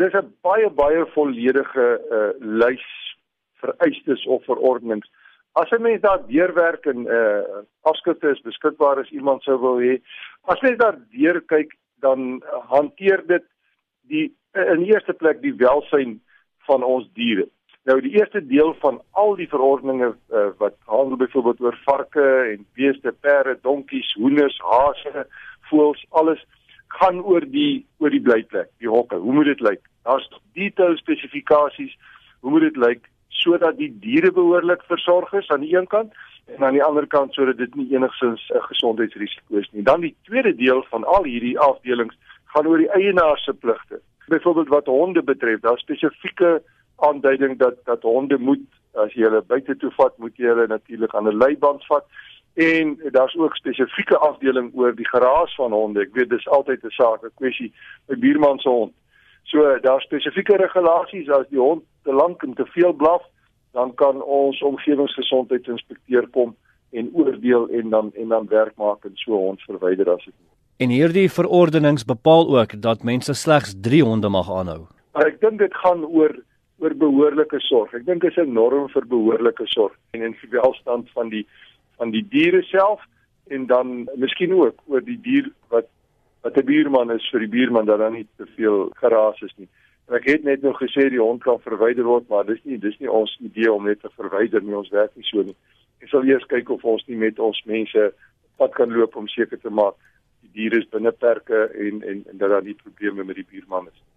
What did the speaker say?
Dis 'n baie baie volledige uh, lys vereistes of verordenings. As 'n mens daar deurwerk en uh afskrifte is beskikbaar as iemand sou wil hê, as mens daar deur kyk, dan hanteer dit die in die eerste plek die welsyn van ons diere. Nou die eerste deel van al die verordeninge uh, wat handel byvoorbeeld oor varke en beeste, perde, donkies, hoenders, hase, voëls, alles gaan oor die oor die blyplek, die hokke. Hoe moet dit lyk? Daar's detail spesifikasies. Hoe moet dit lyk sodat die diere behoorlik versorg is aan die een kant en aan die ander kant sodat dit nie enigsins 'n gesondheidsrisiko is nie. Dan die tweede deel van al hierdie afdelings gaan oor die eienaar se pligte. Byvoorbeeld wat honde betref, daar spesifieke aanduiding dat dat honde moet as jy hulle buite toe vat, moet jy hulle natuurlik aan 'n leiband vat en daar's ook spesifieke afdeling oor die geraas van honde. Ek weet dis altyd 'n saak, 'n kwessie by buurman se hond. So daar's spesifieke regulasies as die hond te lank en te veel blaf, dan kan ons omgewingsgesondheidsinspekteur kom en oordeel en dan en dan werk maak en so hond verwyder as dit. En hierdie verordenings bepaal ook dat mense slegs 3 honde mag aanhou. Maar ek dink dit gaan oor oor behoorlike sorg. Ek dink dit is 'n norm vir behoorlike sorg en in die welstand van die van die diere self en dan miskien ook oor die dier wat wat 'n buurman is vir die buurman dat dan nie te veel geraas is nie. En ek het net nog gesê die hond kan verwyder word, maar dis nie dis nie ons idee om net te verwyder nie. Ons werk nie so nie. Ek sal eers kyk of ons nie met ons mense pad kan loop om seker te maak die diere is binne perke en en en dat daar nie probleme met die buurman is nie.